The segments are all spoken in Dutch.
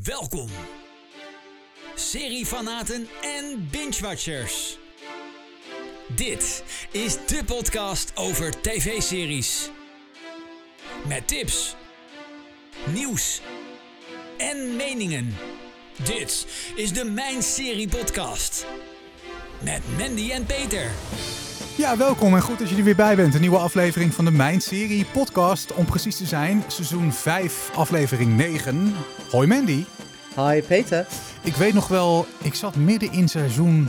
Welkom, seriefanaten en binge-watchers. Dit is de podcast over tv-series. Met tips, nieuws en meningen. Dit is de Mijn Serie Podcast. Met Mandy en Peter. Ja, welkom en goed dat je er weer bij bent. Een nieuwe aflevering van de Mijn Serie podcast. Om precies te zijn, seizoen 5, aflevering 9. Hoi Mandy. Hi Peter. Ik weet nog wel, ik zat midden in seizoen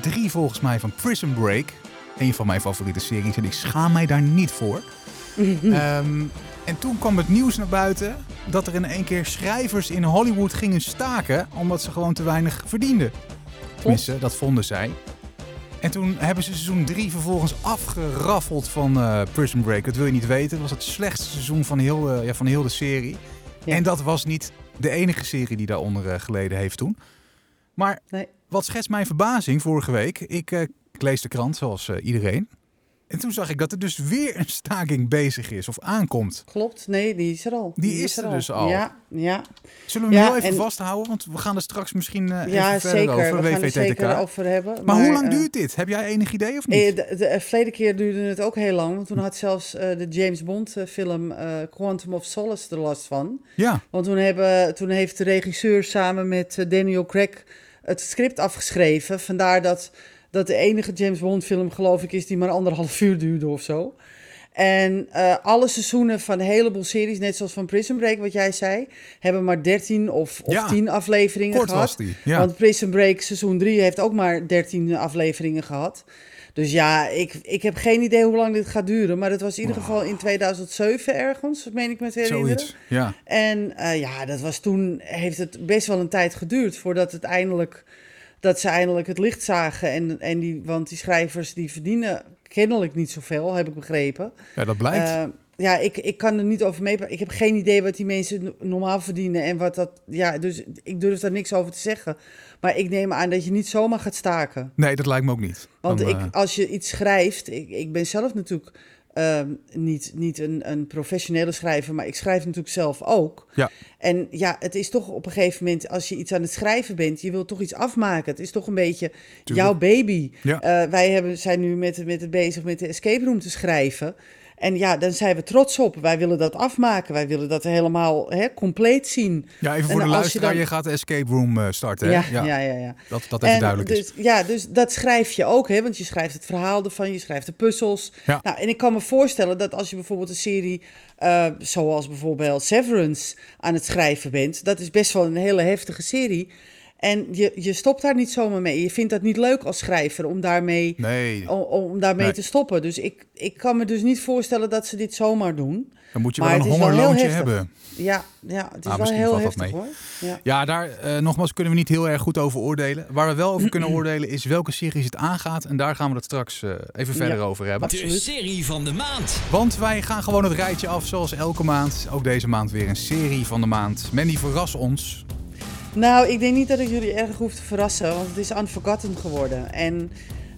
3 volgens mij van Prison Break. Een van mijn favoriete series en ik schaam mij daar niet voor. Ehm, en toen kwam het nieuws naar buiten dat er in één keer schrijvers in Hollywood gingen staken omdat ze gewoon te weinig verdienden. Tenminste, dat vonden zij. En toen hebben ze seizoen 3 vervolgens afgeraffeld van eh, Prison Break. Dat wil je niet weten. Het was het slechtste seizoen van heel, eh, ja, van heel de serie. Ja. En dat was niet de enige serie die daaronder eh, geleden heeft toen. Maar Nee. wat schetst mijn verbazing vorige week? Ik, ik lees de krant zoals iedereen. En toen zag ik dat er dus weer een staking bezig is of aankomt. Klopt, nee, die is er al. Die is er dus al. Ja, ja. Zullen we hem Ja, heel even en- vasthouden? Want we gaan er straks misschien eh ja even verder zeker. over. We gaan er zeker over hebben. Maar, hoe lang eh, duurt dit? Heb jij enig idee of eh, niet? De, de, de verleden keer duurde het ook heel lang. Want toen had zelfs eh, de James Bond eh, film eh, Quantum of Solace er last van. ja. Want toen, hebben, toen heeft de regisseur samen met eh, Daniel Craig het script afgeschreven. Vandaar dat dat de enige James Bond film, geloof ik, is die maar anderhalf uur duurde of zo. En eh, alle seizoenen van een heleboel series, net zoals van Prison Break, wat jij zei, hebben maar 13 of, of Ja, 10 afleveringen Kort gehad. was die. Ja. Want Prison Break seizoen 3 heeft ook maar 13 afleveringen gehad. Dus ja, ik, ik heb geen idee hoe lang dit gaat duren. Maar het was in ieder geval in 2007 ergens, meen ik me te herinneren. Zoiets. Ja. En eh, ja, dat was toen, heeft het best wel een tijd geduurd voordat het eindelijk, dat ze eindelijk het licht zagen. En, en die, want die schrijvers die verdienen kennelijk niet zoveel, heb ik begrepen. ja, dat blijkt. Eh, ja, ik, ik kan er niet over mee. Ik heb geen idee wat die mensen no- normaal verdienen en wat dat. Ja, dus ik durf daar niks over te zeggen. Maar ik neem aan dat je niet zomaar gaat staken. nee, dat lijkt me ook niet. Want Dan, ik, eh, als je iets schrijft, ik, ik ben zelf natuurlijk ehm, niet, niet een, een professionele schrijver, maar ik schrijf natuurlijk zelf ook. Ja. En ja, het is toch op een gegeven moment, als je iets aan het schrijven bent, je wilt toch iets afmaken. Het is toch een beetje Tuurlijk. jouw baby. Ja. Eh, wij hebben, zijn nu met, met het bezig met de escape room te schrijven. En ja, dan zijn we trots op. Wij willen dat afmaken. Wij willen dat helemaal hè, compleet zien. ja, even en voor de je luisteraar. Je, gaat de escape room eh, starten. hè? Ja, Ja, ja, ja. ja. Dat, dat even En duidelijk dus, is. Ja, dus dat schrijf je ook, hè? Want je schrijft het verhaal ervan, je schrijft de puzzels. Ja. Nou, en ik kan me voorstellen dat als je bijvoorbeeld een serie, eh, zoals bijvoorbeeld Severance, aan het schrijven bent, dat is best wel een hele heftige serie. En je, je stopt daar niet zomaar mee. Je vindt dat niet leuk als schrijver om daarmee, Nee, om, om daarmee Nee. te stoppen. Dus ik, ik kan me dus niet voorstellen dat ze dit zomaar doen. dan moet je maar wel een hongerloontje hebben. Ja, ja het is Nou, wel misschien heel valt dat heftig mee. hoor. Ja. Ja, daar eh, nogmaals kunnen we niet heel erg goed over oordelen. Waar we wel over kunnen oordelen is welke series het aangaat. En daar gaan we het straks eh, even verder Ja. over hebben. De serie van de maand. Want wij gaan gewoon het rijtje af zoals elke maand. Ook deze maand weer een serie van de maand. Mandy, verras ons. Nou, ik denk niet dat ik jullie erg hoef te verrassen, want het is Unforgotten geworden. En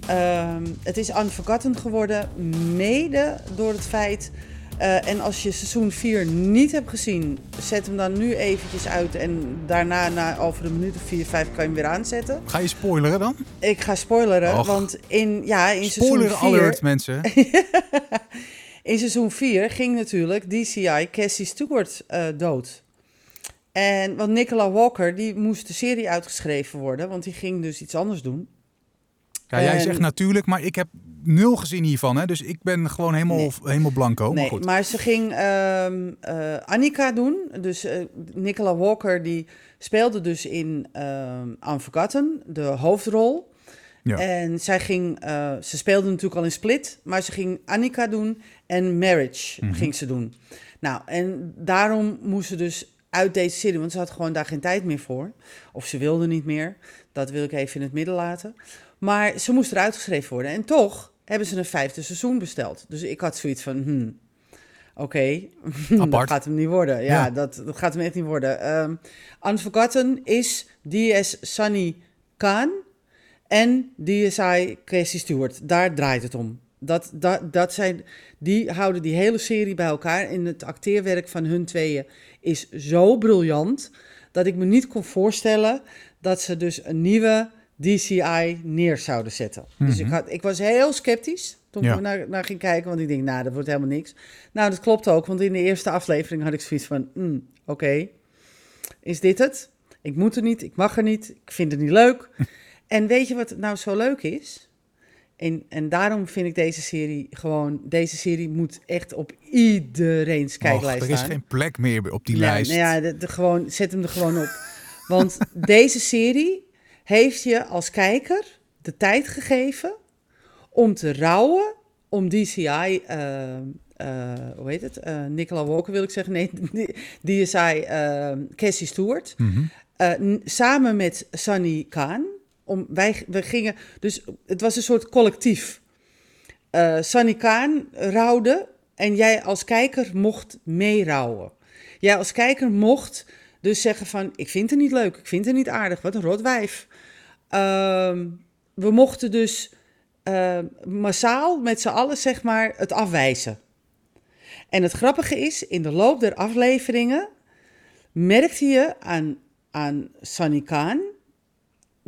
ehm, het is Unforgotten geworden mede door het feit... eh, en als je seizoen 4 niet hebt gezien, zet hem dan nu eventjes uit... en daarna, na, over een minuut of 4, 5, kan je hem weer aanzetten. Ga je spoileren dan? Ik ga spoileren, Och. want in, ja, in Spoiler seizoen 4... alert, mensen. In seizoen 4 ging natuurlijk DCI Cassie Stewart eh, dood. En want Nicola Walker, die moest de serie uitgeschreven worden, want die ging dus iets anders doen. Ja, jij En- zegt natuurlijk, maar ik heb nul gezien hiervan. Hè? Dus ik ben gewoon helemaal, Nee. helemaal blanco. maar goed. maar ze ging eh, Annika doen. Dus eh, Nicola Walker, die speelde dus in ehm Unforgotten, de hoofdrol. Ja. En zij ging, eh, ze speelde natuurlijk al in Split, maar ze ging Annika doen en Marriage Mhm. ging ze doen. Nou, en daarom moest ze dus uit deze serie, want ze had gewoon daar geen tijd meer voor. Of ze wilde niet meer. Dat wil ik even in het midden laten. Maar ze moest eruit geschreven worden. En toch hebben ze een vijfde seizoen besteld. Dus ik had zoiets van, hmm, oké, dat gaat hem niet worden. Ja, Ja. Dat, dat gaat hem echt niet worden. Ehm Unforgotten is D.S. Sunny Khan en DSI Casey Stewart. Daar draait het om. Dat, dat, dat zijn, die houden die hele serie bij elkaar. En het acteerwerk van hun tweeën is zo briljant. Dat ik me niet kon voorstellen dat ze dus een nieuwe DCI neer zouden zetten. Dus ik, Mhm. had, ik was heel sceptisch toen Ja. ik naar, naar ging kijken, want ik denk, nou, dat wordt helemaal niks. Nou, dat klopt ook, want in de eerste aflevering had ik zoiets van, mm, oké, is dit het? Ik moet er niet, ik mag er niet, ik vind het niet leuk. en weet je wat nou zo leuk is? En, en daarom vind ik deze serie gewoon, deze serie moet echt op iedereen's Och, kijklijst er is staan. geen plek meer op die Ja, lijst. Nou ja, de, de gewoon, zet hem er gewoon op. Want deze serie heeft je als kijker de tijd gegeven om te rouwen om DCI, eh, eh, hoe heet het? Eh, Nicola Walker wil ik zeggen. Nee, DSI eh, Cassie Stewart. Mhm. Samen met Sunny Khan. Om, wij, we gingen, dus het was een soort collectief. Eh Sunny Khan rouwde en jij als kijker mocht meerouwen. Jij als kijker mocht dus zeggen van, ik vind het niet leuk, ik vind het niet aardig, wat een rotwijf. Ehm, we mochten dus eh, massaal met z'n allen zeg maar het afwijzen. En het grappige is, in de loop der afleveringen merkte je aan, aan Sunny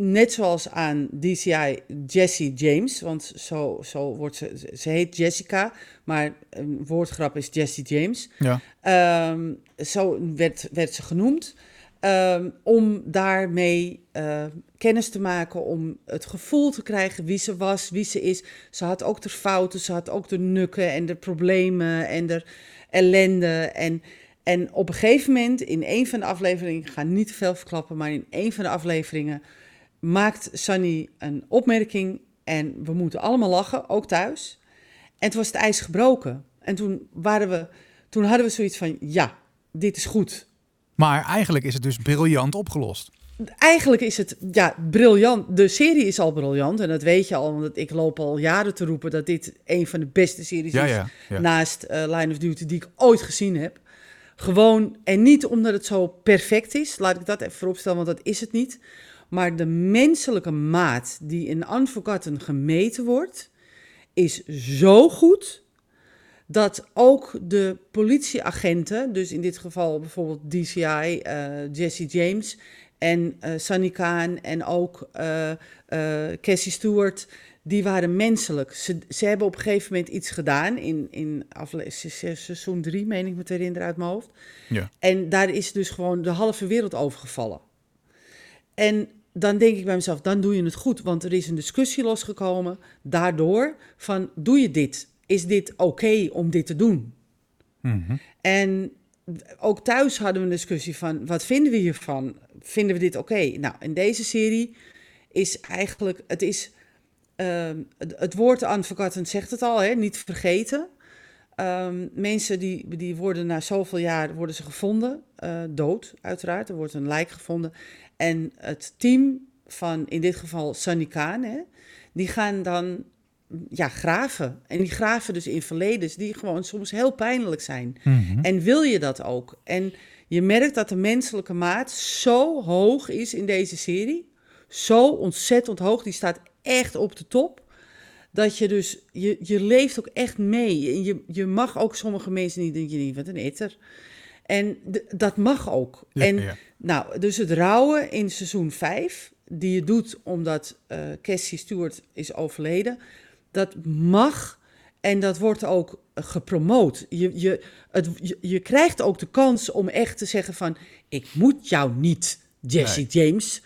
net zoals aan DCI Jessie James, want zo, zo wordt ze, ze heet Jessica, maar een woordgrap is Jessie James. Ja. Ehm, zo werd, werd ze genoemd. Ehm, om daarmee eh, kennis te maken, om het gevoel te krijgen wie ze was, wie ze is. Ze had ook de fouten, ze had ook de nukken en de problemen en de ellende. En, en op een gegeven moment, in een van de afleveringen, ik ga niet te veel verklappen, maar in een van de afleveringen maakt Sunny een opmerking en we moeten allemaal lachen, ook thuis. En toen was het ijs gebroken. En toen, waren we, toen hadden we zoiets van, ja, dit is goed. Maar eigenlijk is het dus briljant opgelost. Eigenlijk is het ja, briljant. De serie is al briljant. En dat weet je al, want ik loop al jaren te roepen dat dit een van de beste series Ja, is. ja, ja. Naast eh, Line of Duty die ik ooit gezien heb. Gewoon, en niet omdat het zo perfect is, laat ik dat even vooropstellen, want dat is het niet. Maar de menselijke maat die in Unforgotten gemeten wordt, is zo goed dat ook de politieagenten, dus in dit geval bijvoorbeeld DCI, eh, Jesse James en eh Sunny Khan en ook eh, Cassie Stewart, die waren menselijk. Ze, ze hebben op een gegeven moment iets gedaan in, in seizoen 3, meen ik me te herinneren uit mijn hoofd. Ja. En daar is dus gewoon de halve wereld overgevallen. En dan denk ik bij mezelf, dan doe je het goed. Want er is een discussie losgekomen daardoor van, doe je dit? Is dit oké om dit te doen? Mhm. En ook thuis hadden we een discussie van, wat vinden we hiervan? Vinden we dit oké? Nou, in deze serie is eigenlijk, het is, het, het woord advocaten zegt het al, hè, niet vergeten. Ehm, mensen die, die worden na zoveel jaar worden ze gevonden, eh, dood uiteraard. Er wordt een lijk gevonden. En het team van, in dit geval Khan, hè, die gaan dan ja, graven. En die graven dus in verledens die gewoon soms heel pijnlijk zijn. Mhm. En wil je dat ook? En je merkt dat de menselijke maat zo hoog is in deze serie. Zo ontzettend hoog. Die staat echt op de top. Dat je dus, je, je leeft ook echt mee. En je, je mag ook sommige mensen niet denken, je wat een etter. En dat mag ook. Ja, en ja. nou, dus het rouwen in seizoen 5, die je doet omdat eh Cassie Stewart is overleden, dat mag en dat wordt ook gepromoot. Je, je, het, je, je krijgt ook de kans om echt te zeggen van, ik moet jou niet, Jesse James.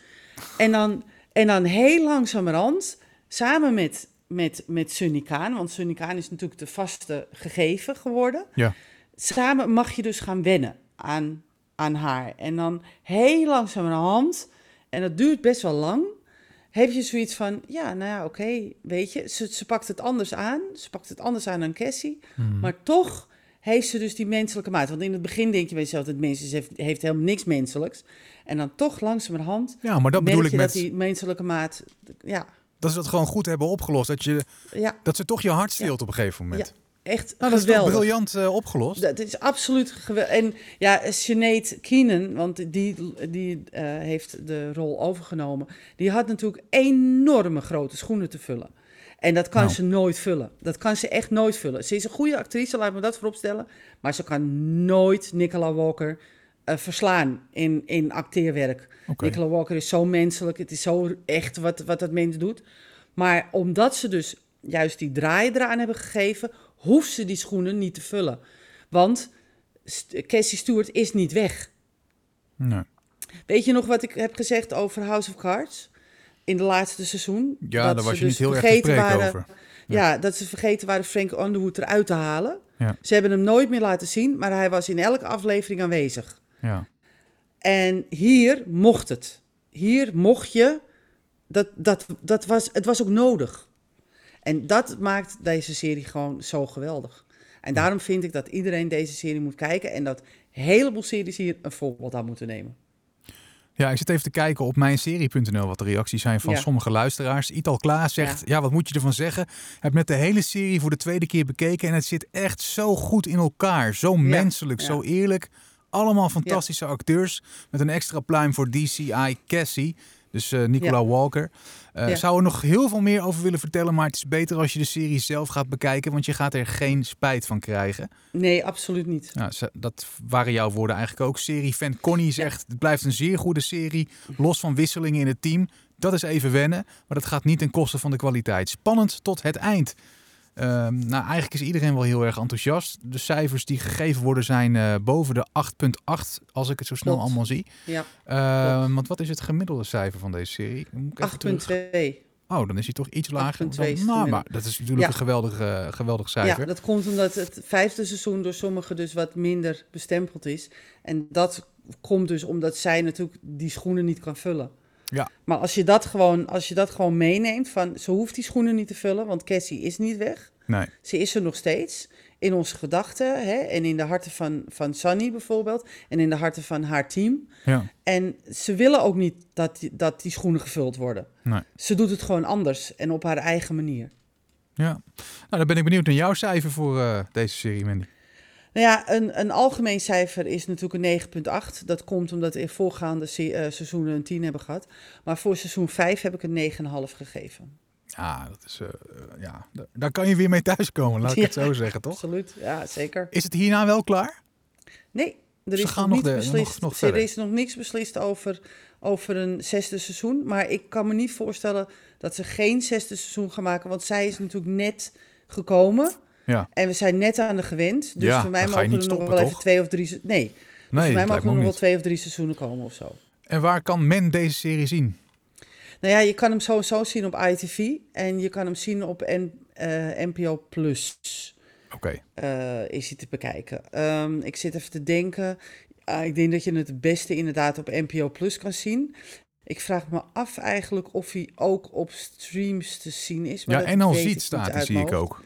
En dan, en dan heel langzamerhand, samen met, met, met Sunny Khan, want Sunny Khan is natuurlijk de vaste gegeven geworden Ja. samen mag je dus gaan wennen aan, aan haar. En dan heel langzamerhand, en dat duurt best wel lang, heb je zoiets van, ja, nou ja, oké, weet je, ze, ze pakt het anders aan. Ze pakt het anders aan dan Cassie. Mhm. Maar toch heeft ze dus die menselijke maat. Want in het begin denk je bij jezelf, dat mensen heeft, heeft helemaal niks menselijks. En dan toch langzamerhand Ja, maar dat bedoel ik met dat die menselijke maat, ja, dat ze dat gewoon goed hebben opgelost. Dat, je, ja, dat ze toch je hart stilt op een gegeven moment. echt Nou, dat is geweldig. briljant eh, opgelost. Dat is absoluut geweldig. En ja, Sinead Keenan, want die, die eh, heeft de rol overgenomen. Die had natuurlijk enorme grote schoenen te vullen. En dat kan Nou. ze nooit vullen. Dat kan ze echt nooit vullen. Ze is een goede actrice, laat me dat vooropstellen. Maar ze kan nooit Nicola Walker eh, verslaan in, in acteerwerk. Nicola Walker is zo menselijk, het is zo echt wat, wat dat mens doet. Maar omdat ze dus juist die draai eraan hebben gegeven, hoeft ze die schoenen niet te vullen. Want Cassie Stewart is niet weg. Nee. Weet je nog wat ik heb gezegd over House of Cards? In de laatste seizoen? Ja, Dat daar was je dus niet heel erg te waren- over. Ja. dat ze vergeten waren Frank Underwood eruit te halen. Ja. Ze hebben hem nooit meer laten zien, maar hij was in elke aflevering aanwezig. Ja. En hier mocht het. Hier mocht je. Dat, dat, dat was, het was ook nodig. En dat maakt deze serie gewoon zo geweldig. En daarom vind ik dat iedereen deze serie moet kijken. En dat een heleboel series hier een voorbeeld aan moeten nemen. Ja, ik zit even te kijken op mijnserie.nl wat de reacties zijn van Ja. sommige luisteraars. Ital Klaas zegt, ja. wat moet je ervan zeggen? Heb net de hele serie voor de tweede keer bekeken en het zit echt zo goed in elkaar. Zo menselijk, ja. zo eerlijk. Allemaal fantastische acteurs met een extra pluim voor DCI Cassie. Dus eh, Nicola Ja. Walker. Ja. Zou er nog heel veel meer over willen vertellen, maar het is beter als je de serie zelf gaat bekijken, want je gaat er geen spijt van krijgen. Nee, absoluut niet. Ze- dat waren jouw woorden eigenlijk ook. Serie-fan Connie zegt, het blijft een zeer goede serie, los van wisselingen in het team. Dat is even wennen, maar dat gaat niet ten koste van de kwaliteit. Spannend tot het eind. Ehm, nou, eigenlijk is iedereen wel heel erg enthousiast. De cijfers die gegeven worden zijn eh, boven de 8.8, als ik het zo snel allemaal zie. Ja, Ehm, want wat is het gemiddelde cijfer van deze serie? Moet ik even terug- 8,2. Oh, dan is hij toch iets lager. 8,2 is Dan, nou, maar dat is natuurlijk Ja. een geweldig, eh, geweldig Ja, cijfer. dat komt omdat het vijfde seizoen door sommigen dus wat minder bestempeld is. En dat komt dus omdat zij natuurlijk die schoenen niet kan vullen. Ja. Maar als je dat gewoon, als je dat gewoon meeneemt, van ze hoeft die schoenen niet te vullen, want Cassie is niet weg. Nee. Ze is er nog steeds in onze gedachten hè, en in de harten van, van Sunny bijvoorbeeld en in de harten van haar team. Ja. En ze willen ook niet dat die, dat die schoenen gevuld worden. Nee. Ze doet het gewoon anders en op haar eigen manier. Ja. Nou, dan ben ik benieuwd naar jouw cijfer voor eh, deze serie, Mandy. Nou ja, een, een algemeen cijfer is natuurlijk een 9,8. Dat komt omdat in voorgaande se- eh, seizoenen een 10 hebben gehad. Maar voor seizoen 5 heb ik een 9,5 gegeven. Ja, dat is, eh, eh, ja, da- daar kan je weer mee thuiskomen, laat ik het zo zeggen, toch? Absoluut, ja, zeker. Is het hierna wel klaar? Nee, er is nog nog niet de- beslist. nog- nog er is nog niks beslist over, over een zesde seizoen. Maar ik kan me niet voorstellen dat ze geen zesde seizoen gaan maken. Want zij is natuurlijk net gekomen. Ja. En we zijn net aan de gewend. Dus Ja, voor mij mogen er nog wel even twee of drie... Nee, dus Nee, voor mij mogen er nog wel twee of drie seizoenen komen of zo. En waar kan men deze serie zien? Nou ja, je kan hem sowieso zien op ITV en je kan hem zien op N, eh, NPO Plus. Oké. eh, is hij te bekijken. Ehm, ik zit even te denken. Ah, ik denk dat je het het beste inderdaad op NPO Plus kan zien. Ik vraag me af eigenlijk of hij ook op streams te zien is. Maar Ja, en ik ziet staat, zie ik ook.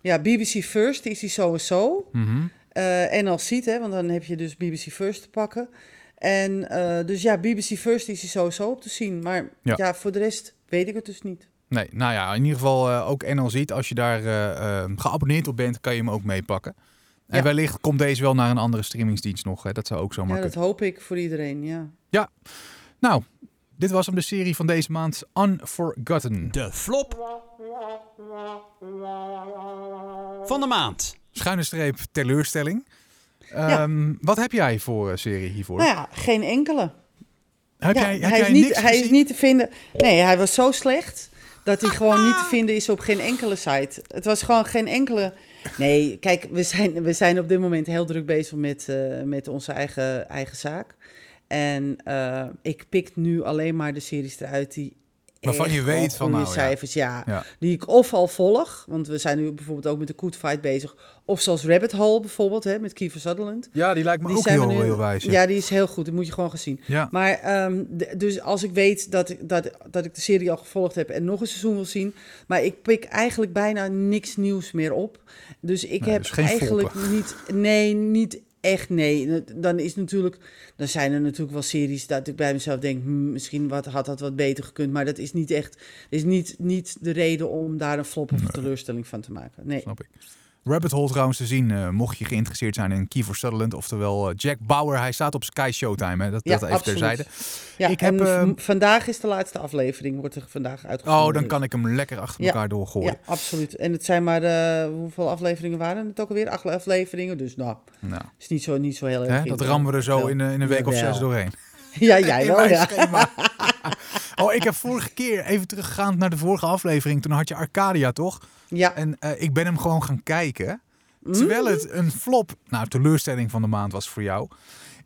Ja, BBC First is hij sowieso. Mhm. Eh, en al ziet, hè, want dan heb je dus BBC First te pakken. En eh, dus ja, BBC First is hij sowieso op te zien. Maar Ja. ja. voor de rest weet ik het dus niet. Nee, nou ja, in ieder geval eh, ook NL ziet. Als je daar eh, eh, geabonneerd op bent, kan je hem ook meepakken. En Ja. wellicht komt deze wel naar een andere streamingsdienst nog. Hè. Dat zou ook zomaar Ja, dat hoop ik voor iedereen, ja. Nou, dit was hem de serie van deze maand. Unforgotten. De flop van de maand. Schuine streep teleurstelling. Ehm, Wat heb jij voor eh, serie hiervoor? Nou ja, geen enkele. heb Ja, jij, heb hij jij is niet, niks hij is niet te vinden. Nee, hij was zo slecht dat hij gewoon niet te vinden is op geen enkele site. Het was gewoon geen enkele. Nee, kijk, we zijn, we zijn op dit moment heel druk bezig met, eh, met onze eigen, eigen zaak. En eh, ik pik nu alleen maar de series eruit die. Waarvan je weet van, nou cijfers, ja, Ja. Die ik of al volg, want we zijn nu bijvoorbeeld ook met de Good Fight bezig. Of zoals Rabbit Hole bijvoorbeeld, hè, met Kiefer Sutherland. Ja, die lijkt me Die ook heel, nu- heel wijs. Ja. Ja, die is heel goed. Die moet je gewoon gaan zien. Ja. Maar ehm, dus als ik weet dat ik, dat, dat ik de serie al gevolgd heb en nog een seizoen wil zien. Maar ik pik eigenlijk bijna niks nieuws meer op. Dus ik Nee, heb dus eigenlijk volpen. niet. Nee, niet echt. Nee. Dan is natuurlijk. Dan zijn er natuurlijk wel series dat ik bij mezelf denk. hm, misschien wat, had dat wat beter gekund. Maar dat is niet echt. is niet, niet de reden om daar een flop of teleurstelling van te maken. Nee. Snap ik. Rabbit Hole trouwens te zien, eh, mocht je geïnteresseerd zijn in Kiefer Sutherland, oftewel eh, Jack Bauer. Hij staat op Sky Showtime, hè? Dat, Ja, dat even absoluut. terzijde. Ja, Ik heb, en v- eh, vandaag is de laatste aflevering, wordt er vandaag uitgezonden. Oh, dan kan ik hem lekker achter Ja, elkaar doorgooien. Ja, absoluut. En het zijn maar, eh, hoeveel afleveringen waren het ook alweer? Acht afleveringen, dus nou, Nou, is niet zo, niet zo heel erg. hè, dat rammen we er zo in, in een week of zes doorheen. Ja, jij wel, ja. oh, ik heb vorige keer, even teruggegaan naar de vorige aflevering, toen had je Arcadia, toch? Ja, En eh, ik ben hem gewoon gaan kijken. Terwijl Mm. het een flop, nou, teleurstelling van de maand was voor jou.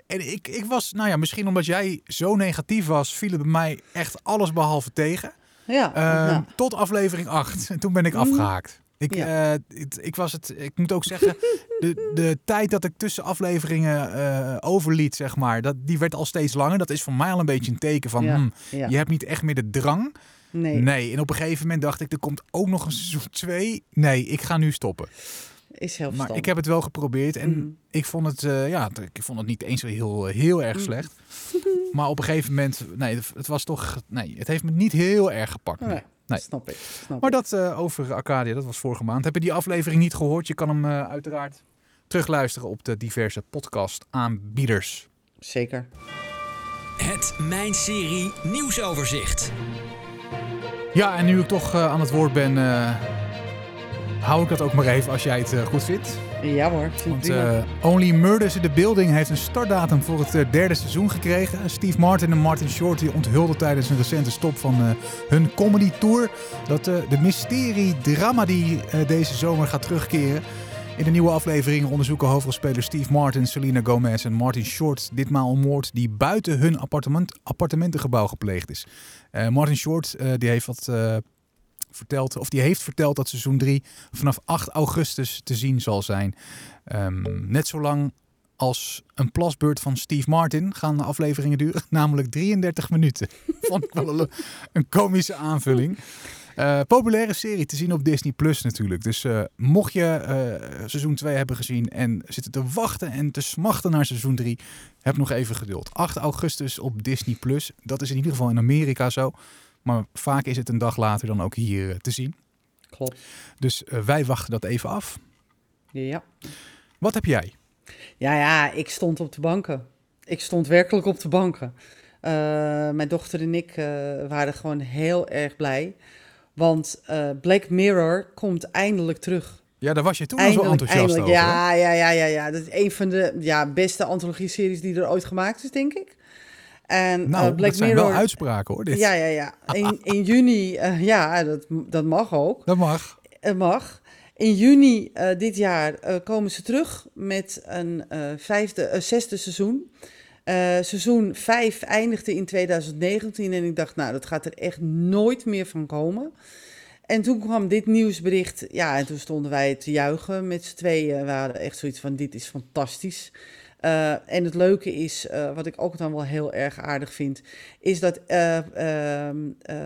En ik, ik was, nou ja, misschien omdat jij zo negatief was, viel het bij mij echt alles behalve tegen. ja. Ehm, ja. Tot aflevering 8. En toen ben ik afgehaakt. Ik, Ja. eh, ik was het, ik moet ook zeggen, de, de tijd dat ik tussen afleveringen eh, overliet, zeg maar, dat, die werd al steeds langer. Dat is voor mij al een beetje een teken van, Ja, hmm, ja. je hebt niet echt meer de drang. Nee, Nee. En op een gegeven moment dacht ik, er komt ook nog een seizoen 2. Nee, ik ga nu stoppen. is heel Maar ik heb het wel geprobeerd en Mhm. ik vond het, eh, ja, ik vond het niet eens heel, heel erg Mhm. slecht. Maar op een gegeven moment, nee, het- het was toch, nee, het heeft me niet heel erg gepakt. Nee, Nee. snap ik. Snap Maar dat eh, over Arcadia, dat was vorige maand. Heb je die aflevering niet gehoord? Je kan hem eh, uiteraard terugluisteren op de diverse podcast aanbieders. Zeker. Het Mijn Serie nieuwsoverzicht. Ja, en nu ik toch eh, aan het woord ben, eh, hou ik dat ook maar even als jij het eh, goed vindt. Ja hoor, Want eh, Only Murders in the Building heeft een startdatum voor het eh, derde seizoen gekregen. Steve Martin en Martin Short die onthulden tijdens een recente stop van eh, hun comedy tour dat de mysterie-drama die deze zomer gaat terugkeren. In de nieuwe aflevering onderzoeken hoofdrolspelers Steve Martin, Selena Gomez en Martin Short ditmaal een moord die buiten hun appartement, appartementengebouw gepleegd is. Martin Short die heeft wat verteld, of die heeft verteld dat seizoen 3 vanaf 8 augustus te zien zal zijn. Ehm, net zo lang als een plasbeurt van Steve Martin gaan de afleveringen duren, namelijk 33 minuten. Vond ik wel een, een komische aanvulling. Eh, populaire serie te zien op Disney Plus natuurlijk. Dus eh, mocht je eh, seizoen 2 hebben gezien en zitten te wachten en te smachten naar seizoen 3, heb nog even geduld. 8 augustus op Disney Plus. Dat is in ieder geval in Amerika zo. Maar vaak is het een dag later dan ook hier eh, te zien. Klopt. Dus eh, wij wachten dat even af. Ja. Wat heb jij? Ja, ja, ik stond op de banken. Ik stond werkelijk op de banken. Eh, mijn dochter en ik waren gewoon heel erg blij. Want Black Mirror komt eindelijk terug. Ja, daar was je toen al zo Eindelijk, enthousiast eindelijk. over. hè? Ja, ja, ja, ja, ja. Dat is een van de ja, beste antologie-series die er ooit gemaakt is, denk ik. En Nou, Black dat zijn Mirror. wel uitspraken hoor. Dit. Ja, ja, ja. In, in juni, eh, ja, dat, dat mag ook. Dat mag. Het mag. In juni eh, dit jaar komen ze terug met een vijfde, zesde seizoen. Seizoen 5 eindigde in 2019 en ik dacht, nou, dat gaat er echt nooit meer van komen. En toen kwam dit nieuwsbericht, ja, en toen stonden wij te juichen met z'n tweeën. We hadden echt zoiets van, dit is fantastisch. Eh, en het leuke is, eh, wat ik ook dan wel heel erg aardig vind, is dat eh, ehm, eh,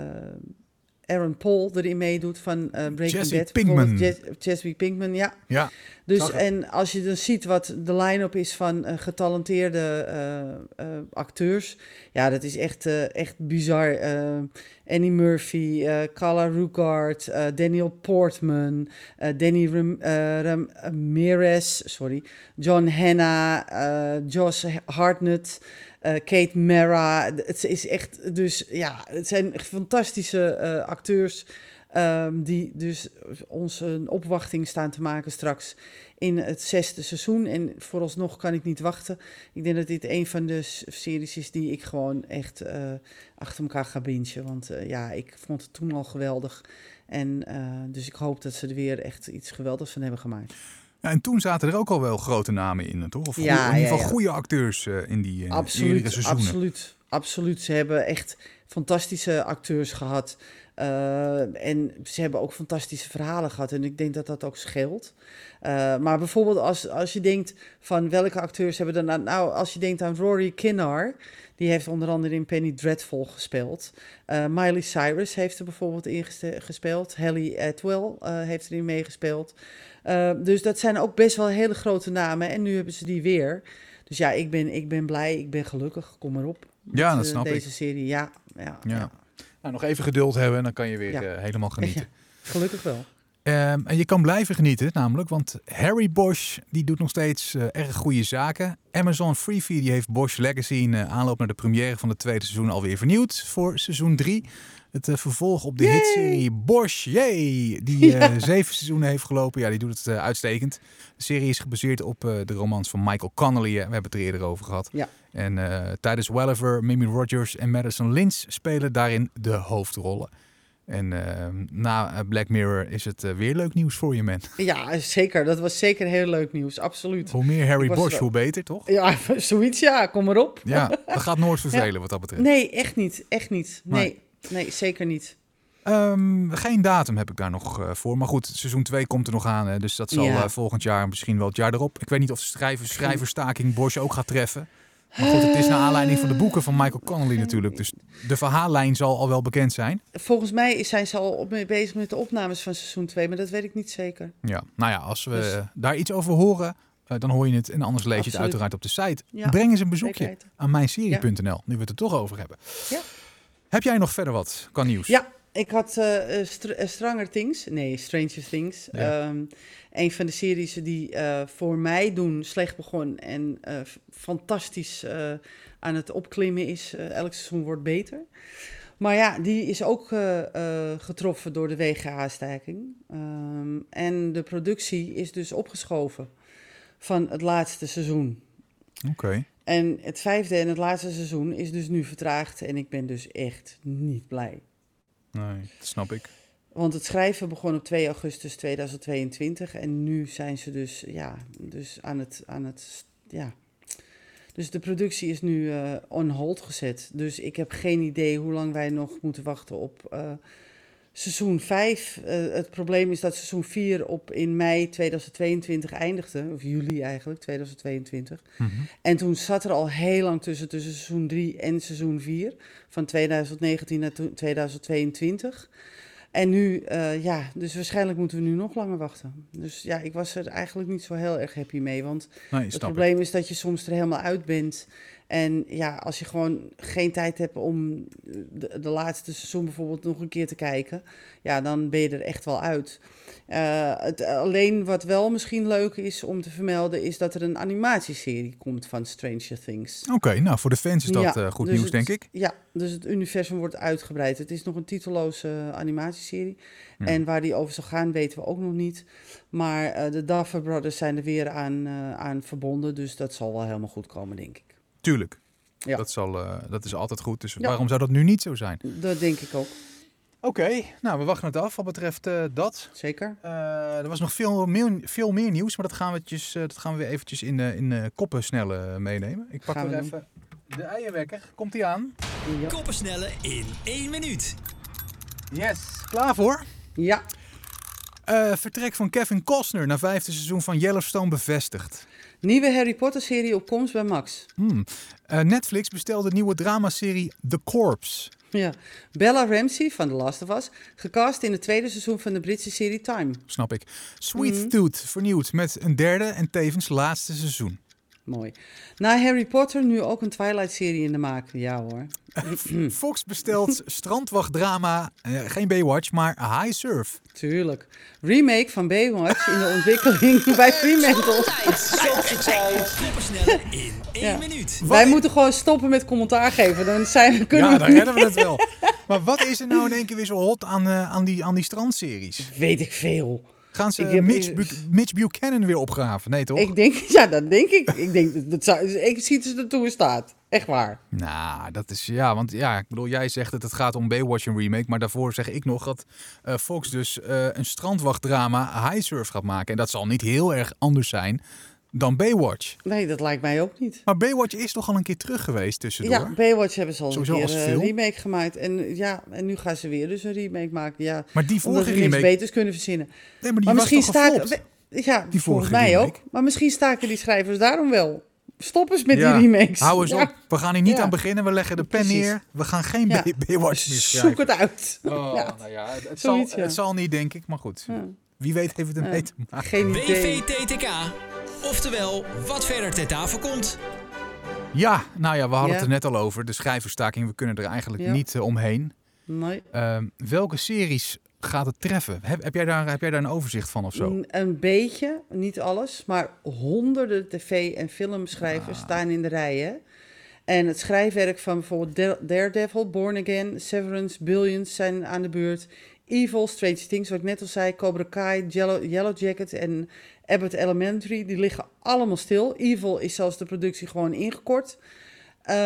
Aaron Paul erin meedoet van eh Breaking Jesse Bad. Pinkman. Jes- Jesse Pinkman, ja. Ja. Dus en als je dan ziet wat de line-up is van eh, getalenteerde eh, acteurs, ja, dat is echt, echt bizar. Annie Murphy, Carla eh, Daniel Portman, Danny Ram, Ram- Ramirez, sorry, John Hanna, Josh Hartnett. Eh, Kate Mara, het is echt, dus ja, het zijn fantastische eh, acteurs Ehm, die dus ons een opwachting staan te maken straks in het zesde seizoen. En vooralsnog kan ik niet wachten. Ik denk dat dit een van de series is die ik gewoon echt eh, achter elkaar ga bingen. Want ja, ik vond het toen al geweldig. En dus ik hoop dat ze er weer echt iets geweldigs van hebben gemaakt. Ja, en toen zaten er ook al wel grote namen in, toch? Of Ja, in ieder geval goede acteurs eh, in die eerdere Absoluut, seizoenen. absoluut, absoluut. Ze hebben echt fantastische acteurs gehad. Eh, en ze hebben ook fantastische verhalen gehad. En ik denk dat dat ook scheelt. Eh, maar bijvoorbeeld als, als je denkt van welke acteurs hebben er nou... Nou, als je denkt aan Rory Kinnar... Die heeft onder andere in Penny Dreadful gespeeld. Eh, Miley Cyrus heeft er bijvoorbeeld in gespeeld. Haley Atwell eh, heeft erin meegespeeld. Dus dat zijn ook best wel hele grote namen. En nu hebben ze die weer. Dus ja, ik ben, ik ben blij, ik ben gelukkig. Kom maar op. met, Ja, dat snap ik. Deze serie, ja. ja, Ja. ja. Nou, nog even geduld hebben en dan kan je weer Ja. eh, helemaal genieten. Gelukkig wel. Ehm, en je kan blijven genieten, namelijk, want Harry Bosch die doet nog steeds eh, erg goede zaken. Amazon Freevee die heeft Bosch Legacy in eh, aanloop naar de première van het tweede seizoen alweer vernieuwd voor seizoen 3. Het eh, vervolg op de Yay! hitserie Bosch, yay, die eh, zeven seizoenen heeft gelopen. Ja, die doet het eh, uitstekend. De serie is gebaseerd op de romans van Michael Connelly. we hebben het er eerder over gehad. Ja. En tijdens Welliver, Mimi Rogers en Madison Lynch spelen daarin de hoofdrollen. En eh, na Black Mirror is het weer leuk nieuws voor je, man. Ja, zeker. Dat was zeker heel leuk nieuws. Absoluut. Hoe meer Harry Bosch, hoe beter, toch? Ja, zoiets ja. Kom maar op. Ja, dat gaat nooit vervelen wat dat betreft. Nee, echt niet. Echt niet. Nee. Nee, nee zeker niet. Ehm, geen datum heb ik daar nog eh, voor. Maar goed, seizoen 2 komt er nog aan. Hè, dus dat zal Ja. eh, volgend jaar, misschien wel het jaar erop. Ik weet niet of de schrijver, schrijverstaking Bosch ook gaat treffen. Maar goed, het is naar aanleiding van de boeken van Michael Connelly natuurlijk. Dus de verhaallijn zal al wel bekend zijn. Volgens mij zijn ze al op, bezig met de opnames van seizoen 2, maar dat weet ik niet zeker. Ja, nou ja, als we Dus- daar iets over horen, eh, dan hoor je het. En anders lees je het Absoluut. uiteraard op de site. Ja, Breng eens een bezoekje Zeker weten. aan mijnserie.nl, nu we het er toch over hebben. Ja. Heb jij nog verder wat qua nieuws? Ja, ik had eh, eh, Str- eh, Stranger Things. Nee, Stranger Things. Ja. Ehm, een van de series die voor mij doen slecht begon en fantastisch aan het opklimmen is. Elk seizoen wordt beter. Maar ja, die is ook getroffen door de WGA-staking. Ehm, en de productie is dus opgeschoven van het laatste seizoen. Oké. En het vijfde en het laatste seizoen is dus nu vertraagd. En ik ben dus echt niet blij. Nee, dat snap ik. Want het schrijven begon op 2 augustus 2022 en nu zijn ze dus, ja, dus aan het, aan het, ja. Dus de productie is nu eh, on hold gezet. Dus ik heb geen idee hoe lang wij nog moeten wachten op eh, seizoen 5. Eh, het probleem is dat seizoen 4 op in mei 2022 eindigde, of juli eigenlijk, 2022. Mhm. En toen zat er al heel lang tussen, tussen seizoen 3 en seizoen 4, van 2019 naar to- 2022. En nu, eh, ja, dus waarschijnlijk moeten we nu nog langer wachten. Dus ja, ik was er eigenlijk niet zo heel erg happy mee. Want Nee, het ik. probleem is dat je soms er helemaal uit bent. En ja, als je gewoon geen tijd hebt om de, de laatste seizoen bijvoorbeeld nog een keer te kijken, ja, dan ben je er echt wel uit. Eh, het, alleen wat wel misschien leuk is om te vermelden, is dat er een animatieserie komt van Stranger Things. Oké, nou voor de fans is dat Ja, eh, goed dus nieuws, het- denk ik. Ja, dus het universum wordt uitgebreid. Het is nog een titelloze animatieserie. Ja. En waar die over zal gaan, weten we ook nog niet. Maar eh, de Duffer Brothers zijn er weer aan, aan verbonden. Dus dat zal wel helemaal goed komen, denk ik. Tuurlijk. Ja. Dat, zal, eh, dat is altijd goed. Dus Ja. waarom zou dat nu niet zo zijn? Dat denk ik ook, Oké, nou we wachten het af wat betreft eh, dat. zeker. Eh, er was nog veel meer, veel meer nieuws, maar dat gaan we, eventjes, eh, dat gaan we weer eventjes in, de in de koppen snelle meenemen. Ik pak Gaan weer we even de eierwekker. Komt die aan? Ja. Koppensnelle in één minuut. Yes. Klaar voor? ja, Eh, vertrek van Kevin Costner naar vijfde seizoen van Yellowstone bevestigd. Nieuwe Harry Potter serie op komst bij Max. Hmm. Eh, Netflix bestelde de nieuwe dramaserie The Corpse. Ja. Bella Ramsey van The Last of Us, gecast in het tweede seizoen van de Britse serie Time. Snap ik. Sweet Mhm. Tooth vernieuwd met een derde en tevens laatste seizoen. Mooi. Na Harry Potter nu ook een Twilight-serie in de maak. Ja hoor. Fox bestelt strandwachtdrama, eh, geen Baywatch, maar High Surf. Tuurlijk. Remake van Baywatch in de ontwikkeling bij Fremantle. Koppensnelle in één Ja. minuut. Wij moeten gewoon stoppen met commentaar geven. Dan zijn, kunnen Ja, we dan het redden we het wel. Maar wat is er nou in één keer weer zo hot aan, eh, aan, die, aan die strandseries? Weet ik veel. Gaan ze heb- Mitch, Bu- Mitch Buchanan weer opgraven? Nee, toch? Ik denk, ja, dat denk ik. Ik denk, dat- zou, ik zie dat ze ertoe in staat. Echt waar. Nou, dat is ja, want ja, ik bedoel, jij zegt dat het gaat om Baywatch een remake, maar daarvoor zeg ik nog dat eh, Fox dus eh, een strandwachtdrama High Surf gaat maken. En dat zal niet heel erg anders zijn dan Baywatch. Nee, dat lijkt mij ook niet. Maar Baywatch is toch al een keer terug geweest tussendoor? Ja, Baywatch hebben ze al Sowieso een keer een film. remake gemaakt. En, ja, en nu gaan ze weer dus een remake maken. Ja, Maar die omdat vorige remake, beters kunnen verzinnen. nee, maar die maar was misschien toch staken... we- Ja, Die volgens vorige mij remake. ook. Maar misschien staken die schrijvers daarom wel. Stop eens met Ja, die remakes. Hou eens Ja, op. We gaan hier niet Ja. aan beginnen. We leggen de pen Precies. neer. We gaan geen Baywatch meer schrijven. Zoek het uit. Oh, Ja. nou ja, het, het zal, Zoiets, het zal niet, denk ik. Maar goed, Ja. wie weet heeft het ermee Ja. te maken. Geen idee. Oftewel, wat verder ter tafel komt. Ja, nou ja, we hadden Ja. het er net al over. De schrijverstaking, we kunnen er eigenlijk Ja. niet eh, omheen. Nee. Ehm, welke series gaat het treffen? Heb, heb, jij daar, heb jij daar een overzicht van of zo? N- Een beetje, niet alles, maar honderden tv- en filmschrijvers Ah. staan in de rijen. En het schrijfwerk van bijvoorbeeld Dare- Daredevil, Born Again, Severance, Billions zijn aan de beurt. Evil, Strange Things, wat ik net al zei, Cobra Kai, Yellow, Yellow Jacket en Abbott Elementary, die liggen allemaal stil. Evil is zelfs de productie gewoon ingekort. Eh,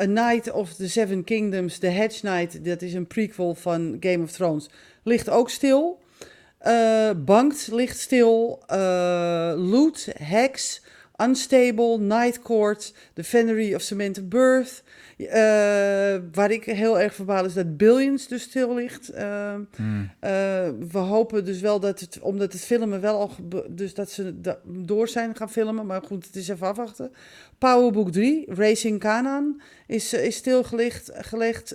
A Night of the Seven Kingdoms, The Hedge Knight, dat is een prequel van Game of Thrones, ligt ook stil. Eh Banked ligt stil. Eh Loot, Hex, Unstable, Night Court, The Venery of Cemented Birth. Eh, waar ik heel erg verbaal is dat Billions dus stil ligt. Eh, Hmm. eh, we hopen dus wel dat het, omdat het filmen wel al, dus dat ze door zijn gaan filmen. Maar goed, het is even afwachten. Powerbook 3, Racing Canaan, is, is stilgelegd. Gelegd.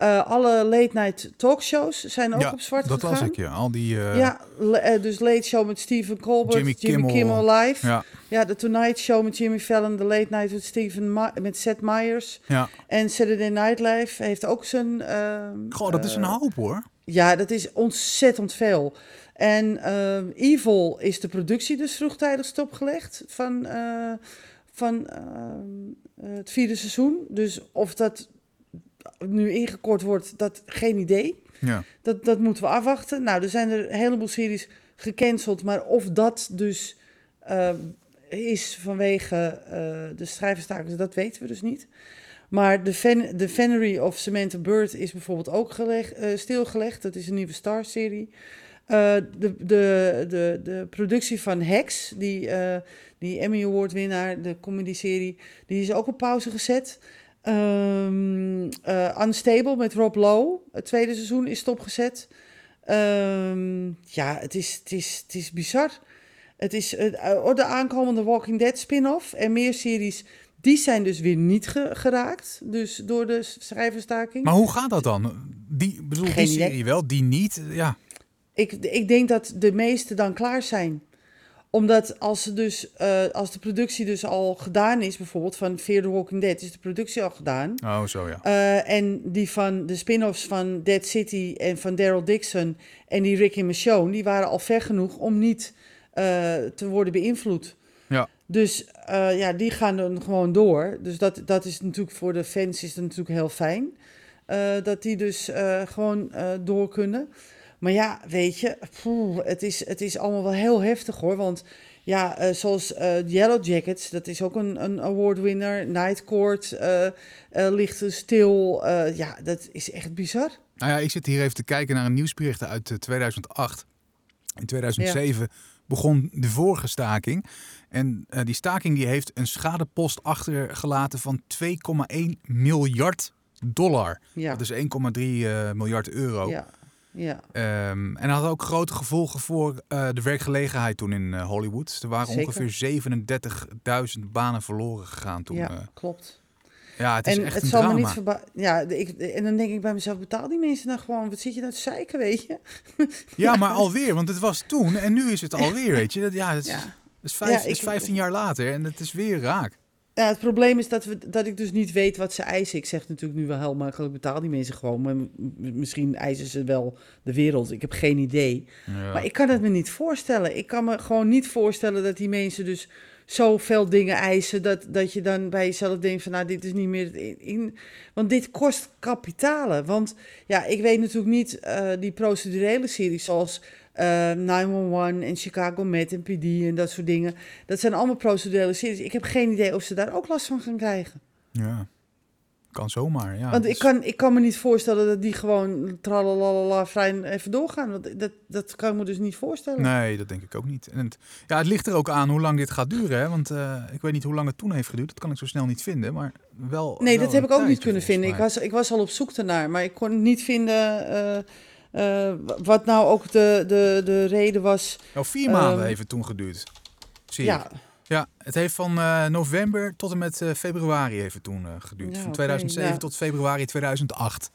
Eh, alle late night talkshows zijn ook Ja, op zwart dat gegaan. las ik, ja. Al die... eh, Ja, eh, dus Late Show met Stephen Colbert, Jimmy Jimmy, Kimmel. Kimmel, Live. Ja. Ja, de Tonight Show met Jimmy Fallon, The Late Night met Stephen Ma- met Seth Meyers. ja. En Saturday Night Live heeft ook zijn... ehm, Goh, dat is een hoop hoor. ja, dat is ontzettend veel. En ehm, Evil is de productie dus vroegtijdig stopgelegd van, van ehm, het vierde seizoen. Dus of dat nu ingekort wordt, dat geen idee. Ja. Dat, dat moeten we afwachten. Nou, er zijn er een heleboel series gecanceld, maar of dat dus eh, is vanwege eh, de schrijverstakers, dat weten we dus niet. Maar de, Ven de Venery of Samantha Bird is bijvoorbeeld ook geleg, eh, stilgelegd. Dat is een nieuwe Star-serie. De, de, de, de productie van Hex, die, die Emmy Award winnaar, de comedy-serie, die is ook op pauze gezet. Ehm, eh, Unstable met Rob Lowe, het tweede seizoen is stopgezet. Ehm, ja, het is, het, is, het is bizar. Het is oh, de aankomende Walking Dead spin-off en meer series, die zijn dus weer niet ge- geraakt. Dus door de schrijverstaking. Maar hoe gaat dat dan? Die, bedoel, Geen die idee. serie wel, die niet. Ja, Ik, ik denk dat de meeste dan klaar zijn. Omdat als, ze dus, eh, als de productie dus al gedaan is, bijvoorbeeld van Fear the Walking Dead, is de productie al gedaan. oh zo ja. Eh, en die van de spin-offs van Dead City en van Daryl Dixon en die Rick en Michonne, die waren al ver genoeg om niet eh, te worden beïnvloed. Ja. Dus ja, die gaan dan gewoon door. Dus dat, dat is natuurlijk voor de fans is natuurlijk heel fijn. dat die dus gewoon door kunnen. Maar ja, weet je, poeh, het, is, het is allemaal wel heel heftig hoor. Want ja, eh, zoals eh, Yellow Jackets, dat is ook een, een award winner. Night Court eh, ligt stil. Ja, dat is echt bizar. Nou ja, ik zit hier even te kijken naar een nieuwsbericht uit eh, 2008. In 2007 begon de vorige staking. En die staking die heeft een schadepost achtergelaten van 2,1 miljard dollar. Ja, Dat is 1,3 eh, miljard euro. ja, ja. Ehm, en dat had ook grote gevolgen voor eh, de werkgelegenheid toen in eh, Hollywood. Er waren Zeker. ongeveer 37.000 banen verloren gegaan toen. ja eh. klopt. ja, het is en echt het een zal drama. me niet. Ja, ik, en dan denk ik bij mezelf: betaal die mensen nou gewoon. Wat zit je nou te zeiken, weet je? Ja, maar alweer, want het was toen en nu is het alweer, weet je. Dat, ja, het is, Ja. is, vijf, Ja, is ik- 15 jaar later en het is weer raak. Ja, het probleem is dat, we, dat ik dus niet weet wat ze eisen. Ik zeg natuurlijk nu wel heel makkelijk, betaal die mensen gewoon. Maar misschien eisen ze wel de wereld. Ik heb geen idee. Ja. Maar ik kan het me niet voorstellen. Ik kan me gewoon niet voorstellen dat die mensen dus zoveel dingen eisen... Dat, dat je dan bij jezelf denkt van, nou, dit is niet meer... In, in- want dit kost kapitalen. Want ja, ik weet natuurlijk niet eh, die procedurele series zoals... eh 911 en Chicago Med en PD en dat soort dingen. Dat zijn allemaal procedurele series. Ik heb geen idee of ze daar ook last van gaan krijgen. ja, kan zomaar. Ja, Want ik is- kan, ik kan me niet voorstellen dat die gewoon tralalala vrij even doorgaan. Want dat, dat kan ik me dus niet voorstellen. Nee, dat denk ik ook niet. En het, ja, het ligt er ook aan hoe lang dit gaat duren. Hè? Want eh, ik weet niet hoe lang het toen heeft geduurd. Dat kan ik zo snel niet vinden. Maar wel. Nee, wel dat heb ik ook niet kunnen vinden. Ik was, ik was al op zoek ernaar, maar ik kon niet vinden eh, eh, wat nou ook de, de, de reden was. Nou, vier maanden Ehm, heeft het toen geduurd. Zie je? Ja, Ja, het heeft van eh, november tot en met eh, februari heeft het toen geduurd. Ja, van oké, 2007 ja. tot februari 2008.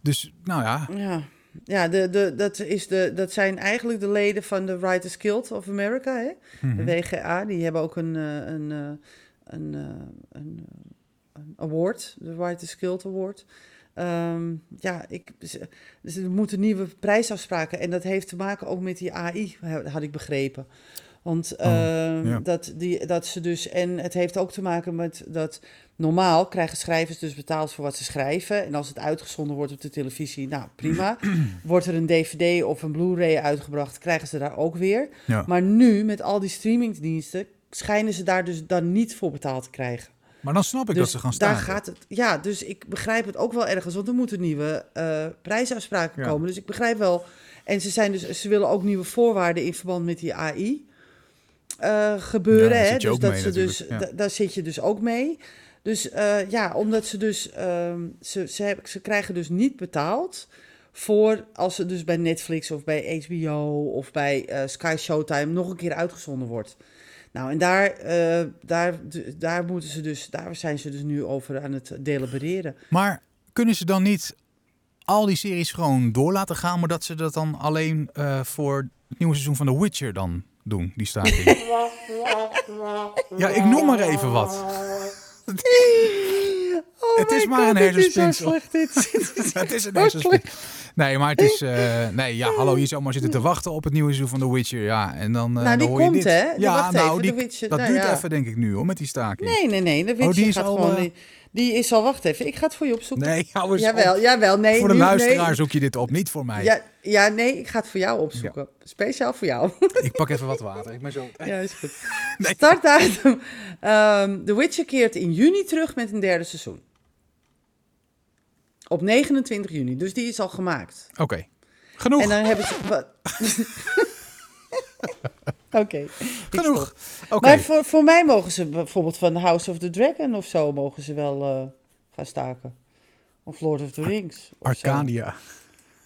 Dus, nou ja. ja. Ja, de, de, dat, is de, dat zijn eigenlijk de leden van de Writers Guild of America, hè? mhm. de WGA. Die hebben ook een, een, een, een, een award, de Writers Guild Award. Ehm, ja, ik, er moeten nieuwe prijsafspraken. En dat heeft te maken ook met die AI, had ik begrepen. Want Oh, ehm, ja. dat, die, dat ze dus. En het heeft ook te maken met dat. Normaal krijgen schrijvers dus betaald voor wat ze schrijven. En als het uitgezonden wordt op de televisie, nou prima. wordt er een DVD of een Blu-ray uitgebracht, krijgen ze daar ook weer. Ja. Maar nu, met al die streamingdiensten, schijnen ze daar dus dan niet voor betaald te krijgen. Maar dan snap ik dat Dus ze gaan staan. daar gaat het. Ja, dus ik begrijp het ook wel ergens, want er moeten nieuwe eh, prijsafspraken Ja. komen. Dus ik begrijp wel. En ze, zijn dus, ze willen ook nieuwe voorwaarden in verband met die AI eh, gebeuren. Ja, hè? zit je Dus ook dat mee ze dus, ja. daar zit je dus ook mee. Dus eh, ja, omdat ze dus, ehm, ze, ze, ze krijgen dus niet betaald voor als ze dus bij Netflix of bij HBO of bij Sky Showtime nog een keer uitgezonden wordt. Nou, en daar, eh, daar, daar, moeten ze dus, daar zijn ze dus nu over aan het delibereren. Maar kunnen ze dan niet al die series gewoon door laten gaan, maar dat ze dat dan alleen eh, voor het nieuwe seizoen van The Witcher dan doen, die staking? ja, ik noem maar even wat. Oh Het is maar God, een dit is zo hersenspinsel. slecht, dit. het is een hersenspinsel. Nee, maar het is... eh, nee, ja, hallo, je zou maar zitten te wachten op het nieuwe seizoen van The Witcher. Ja, en dan, eh, Nou, die dan hoor je komt, dit. hè? Ja, nou, even, die, Witcher, dat nou duurt ja. even, denk ik nu, hoor, met die staking. Nee, nee, nee. De Witcher Oh, die is gaat al, gewoon... eh, Die, is al... Wacht even, ik ga het voor je opzoeken. Nee, eens Jawel, op. jawel. Nee, Voor de nu- luisteraar nee. zoek je dit op, niet voor mij. Ja, ja, nee, ik ga het voor jou opzoeken. Speciaal voor jou. Ik pak even wat water. Ik ben zo... ja, is goed. Nee. Startdatum. Ehm The Witcher keert in juni terug met een derde seizoen. Op 29 juni, dus die is al gemaakt. Oké. Genoeg. En dan hebben ze... Oké. Genoeg. Oké. Maar voor, voor mij mogen ze bijvoorbeeld van House of the Dragon of zo... mogen ze wel eh, gaan staken. Of Lord of the Rings. Arcadia.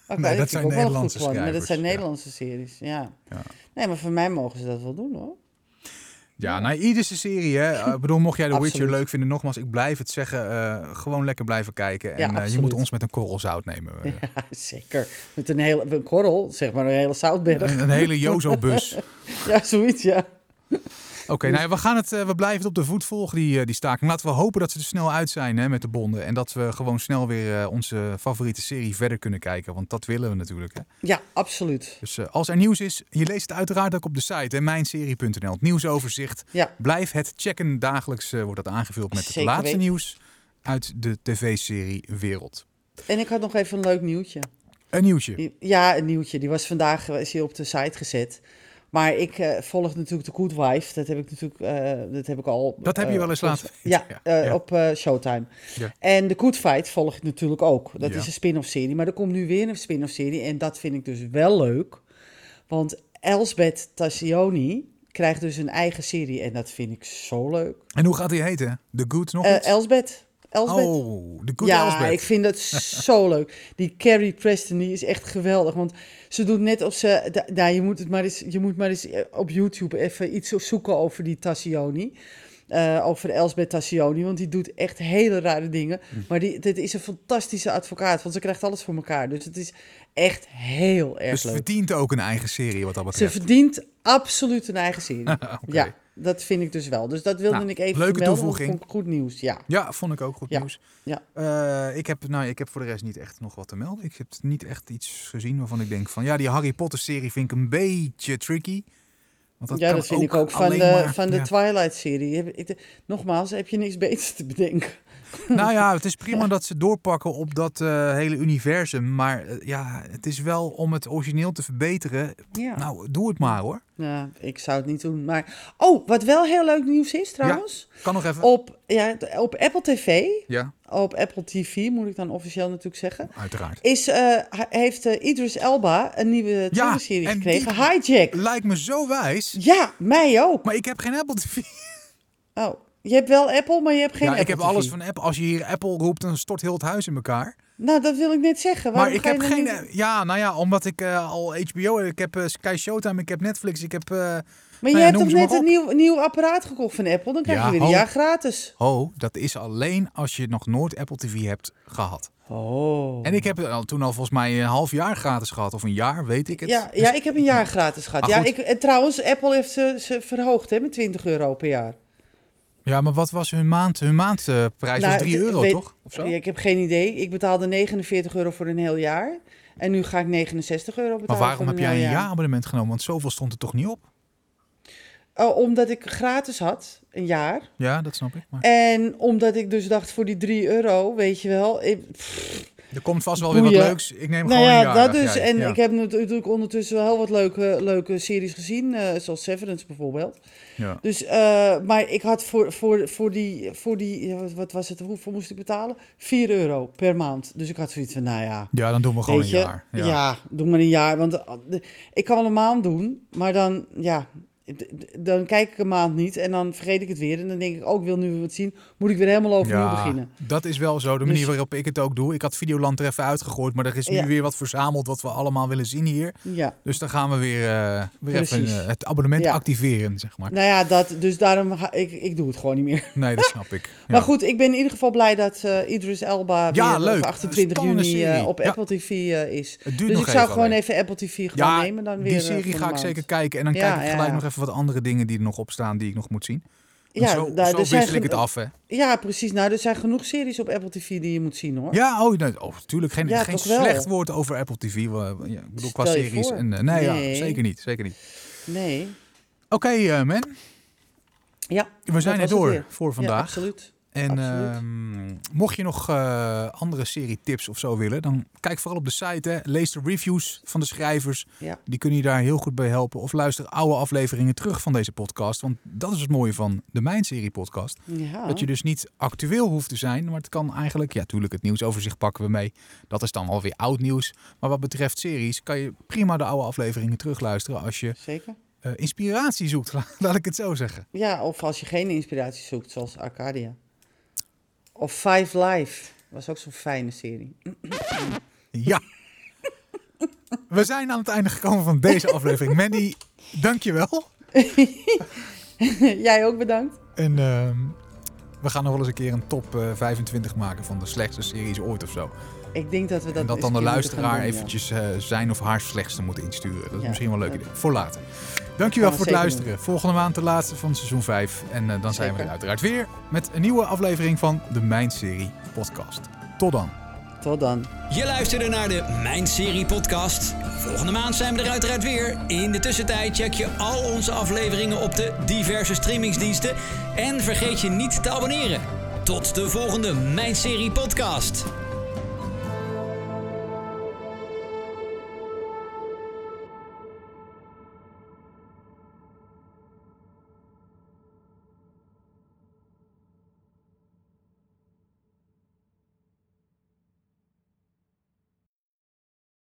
Oké, Nee, dat zijn Nederlandse. Maar dat zijn ja. Nederlandse series, ja. Ja. Nee, maar voor mij mogen ze dat wel doen, hoor. Ja, nou, iedere serie, hè. Eh, Ik bedoel, mocht jij The Witcher leuk vinden, nogmaals, ik blijf het zeggen, eh, gewoon lekker blijven kijken. En Ja, eh, je moet ons met een korrel zout nemen. Ja, zeker. Met een hele een korrel, zeg maar een hele zoutberg. Een, een hele Jozo-bus. Ja, zoiets, ja. Oké, nou ja, we, gaan het, eh, we blijven het op de voet volgen, die, eh, die staking. Laten we hopen dat ze er snel uit zijn hè, met de bonden. En dat we gewoon snel weer eh, onze favoriete serie verder kunnen kijken. Want dat willen we natuurlijk. Hè. Ja, absoluut. Dus als er nieuws is, je leest het uiteraard ook op de site, mijnserie.nl. Het nieuwsoverzicht. Ja, Blijf het checken. Dagelijks wordt dat aangevuld met het laatste nieuws uit de tv-serie Wereld. en ik had nog even een leuk nieuwtje. Een nieuwtje. Ja, een nieuwtje. Die was vandaag is hier op de site gezet. Maar ik eh, volg natuurlijk de Good Wife. Dat heb ik natuurlijk eh, dat heb ik al. Dat heb je eh, wel eens laten Ja, ja. op Showtime. Ja. En de Good Fight volg ik natuurlijk ook. Dat Ja. is een spin-off serie. Maar er komt nu weer een spin-off serie. En dat vind ik dus wel leuk. Want Elsbeth Tassioni krijgt dus een eigen serie. En dat vind ik zo leuk. En hoe gaat die heten? The Good nog iets? Elsbeth. Elsbeth. Oh, The Good ja, Elsbeth. ik vind dat zo leuk. Die Carrie Preston, die is echt geweldig. Want ze doet net of ze... da- Nou, je moet, het maar eens, je moet maar eens eh, op YouTube even iets zoeken over die Tassioni. Eh, over Elsbeth Tassioni, want die doet echt hele rare dingen. Hm. Maar die, dit is een fantastische advocaat, want ze krijgt alles voor elkaar. Dus het is echt heel erg Dus leuk. verdient ook een eigen serie wat dat Ze betreft. verdient absoluut een eigen serie. Ja, dat vind ik dus wel. Dus dat wilde Nou, ik even leuke want toevoeging. goed nieuws. Ja. Ja, vond ik ook goed Ja, nieuws. ja. Eh, ik, heb, nou, ik heb voor de rest niet echt nog wat te melden. Ik heb niet echt iets gezien waarvan ik denk van... Ja, die Harry Potter serie vind ik een beetje tricky. Want ja, kan dat vind ik ook van de, maar- van de ja. Twilight-serie. Nogmaals, heb je niks beters te bedenken. Nou ja, het is prima dat ze doorpakken op dat eh, hele universum. Maar eh, ja, het is wel om het origineel te verbeteren. Ja. Nou, doe het maar hoor. ja, ik zou het niet doen. Maar, oh, wat wel heel leuk nieuws is trouwens. Kan nog even. Op, ja, op Apple TV, Ja, op Apple TV moet ik dan officieel natuurlijk zeggen, uiteraard. is, eh, heeft Idris Elba een nieuwe tv-serie en gekregen, Hijack. Lijkt me zo wijs. Ja, mij ook. Maar ik heb geen Apple TV. Oh, je hebt wel Apple, maar je hebt geen ja, Apple ik heb TV. alles van Apple. Als je hier Apple roept, dan stort heel het huis in elkaar. Nou, dat wil ik net zeggen. Maar ik heb geen... niet- Ja, nou ja, omdat ik eh, al HBO heb. Ik heb eh, Sky Showtime, ik heb Netflix, ik heb... eh, Maar Nou je ja, hebt toch net een nieuw, nieuw apparaat gekocht van Apple? Dan krijg Ja, je weer een ho. jaar gratis. Oh, dat is alleen als je nog nooit Apple TV hebt gehad. Oh. En ik heb het al, toen al volgens mij een half jaar gratis gehad. Of een jaar, weet ik het. Ja, Dus- ja, ik heb een jaar gratis gehad. Ja, ik, en trouwens, Apple heeft ze, ze verhoogd hè, met 20 euro per jaar. Ja, maar wat was hun maand? Hun maandprijs Nou, was 3 het- euro, weet- toch? Of zo? Ja, ik heb geen idee. Ik betaalde 49 euro voor een heel jaar. En nu ga ik 69 euro maar betalen waarom voor heb jij een jaar. jaarabonnement genomen? Want zoveel stond er toch niet op? Oh, omdat ik gratis had, een jaar. Ja, dat snap ik. Maar En omdat ik dus dacht voor die 3 euro, weet je wel. Ik, pff, er komt vast wel weer wat leuks. Ik neem nou gewoon een ja, dat dacht dus. jij. En Ja. ik heb natuurlijk ondertussen wel heel wat leuke, leuke series gezien. eh, zoals Severance bijvoorbeeld. Ja. Dus, eh, maar ik had voor, voor, voor die, voor die wat- was het, hoeveel moest ik betalen? 4 euro per maand. Dus ik had zoiets van, nou ja, ja, dan doen we gewoon een je, jaar. ja. Ja. doe maar een jaar. Want eh, ik kan wel een maand doen, maar dan, ja, dan kijk ik een maand niet en dan vergeet ik het weer. En dan denk ik, ook wil nu weer wat zien, moet ik weer helemaal overnieuw Ja, beginnen. dat is wel zo. De manier Dus- waarop ik het ook doe. Ik had Videoland er even uitgegooid, maar er is nu Ja. weer wat verzameld wat we allemaal willen zien hier. Ja. Dus dan gaan we weer, eh, weer even eh, het abonnement Ja. activeren, zeg maar. Nou ja, dat, dus daarom ga ik, ik doe het gewoon niet meer. Nee, dat snap ik. Maar goed, ik ben in ieder geval blij dat eh Idris Elba weer op 28 Spannende juni op. Apple TV is. Dus ik zou gewoon even Apple TV Ja, nemen dan weer. Die serie ga ik zeker kijken. En dan kijk ik gelijk nog even wat andere dingen die er nog op staan die ik nog moet zien. En Ja, zo daar- zo zijn wissel ik het af, hè. Ja, precies. Nou, er zijn genoeg series op Apple TV die je moet zien hoor. Ja, oh, nee, oh natuurlijk. Geen, Ja, geen wel? slecht woord over Apple TV. Ja, ik bedoel, qua series. voor. En, eh, nee, Ja, zeker niet. Zeker niet. Nee. Oké, eh, man. Ja. We zijn er door voor vandaag. absoluut. En ehm, mocht je nog eh, andere serie-tips of zo willen, dan kijk vooral op de site. Hè. Lees de reviews van de schrijvers. Ja. Die kunnen je daar heel goed bij helpen. Of luister oude afleveringen terug van deze podcast. Want dat is het mooie van de Mijn Serie podcast. Ja. Dat je dus niet actueel hoeft te zijn. Maar het kan eigenlijk, ja, natuurlijk het nieuwsoverzicht pakken we mee. Dat is dan alweer oud nieuws. Maar wat betreft series kan je prima de oude afleveringen terugluisteren als je Zeker. eh, inspiratie zoekt. Laat ik het zo zeggen. Ja, of als je geen inspiratie zoekt, zoals Arcadia. Of Five Live. Was ook zo'n fijne serie. Ja. We zijn aan het einde gekomen van deze aflevering. Mandy, dankjewel. Jij ook bedankt. En ehm, we gaan nog wel eens een keer een top eh, 25 maken van de slechtste series ooit of zo. Ik denk dat we dat en dat dan de moeten luisteraar doen, eventjes eh, zijn of haar slechtste moet insturen. Dat is Ja, misschien wel een leuk dat- idee. Voor later. Dankjewel we voor het luisteren. Volgende maand de laatste van seizoen 5. En eh, dan zijn we Zeker. er uiteraard weer met een nieuwe aflevering van de Mijn Serie podcast. Tot dan. Tot dan. Je luisterde naar de Mijn Serie podcast. Volgende maand zijn we er uiteraard weer. In de tussentijd check je al onze afleveringen op de diverse streamingsdiensten. En vergeet je niet te abonneren. Tot de volgende Mijn Serie podcast.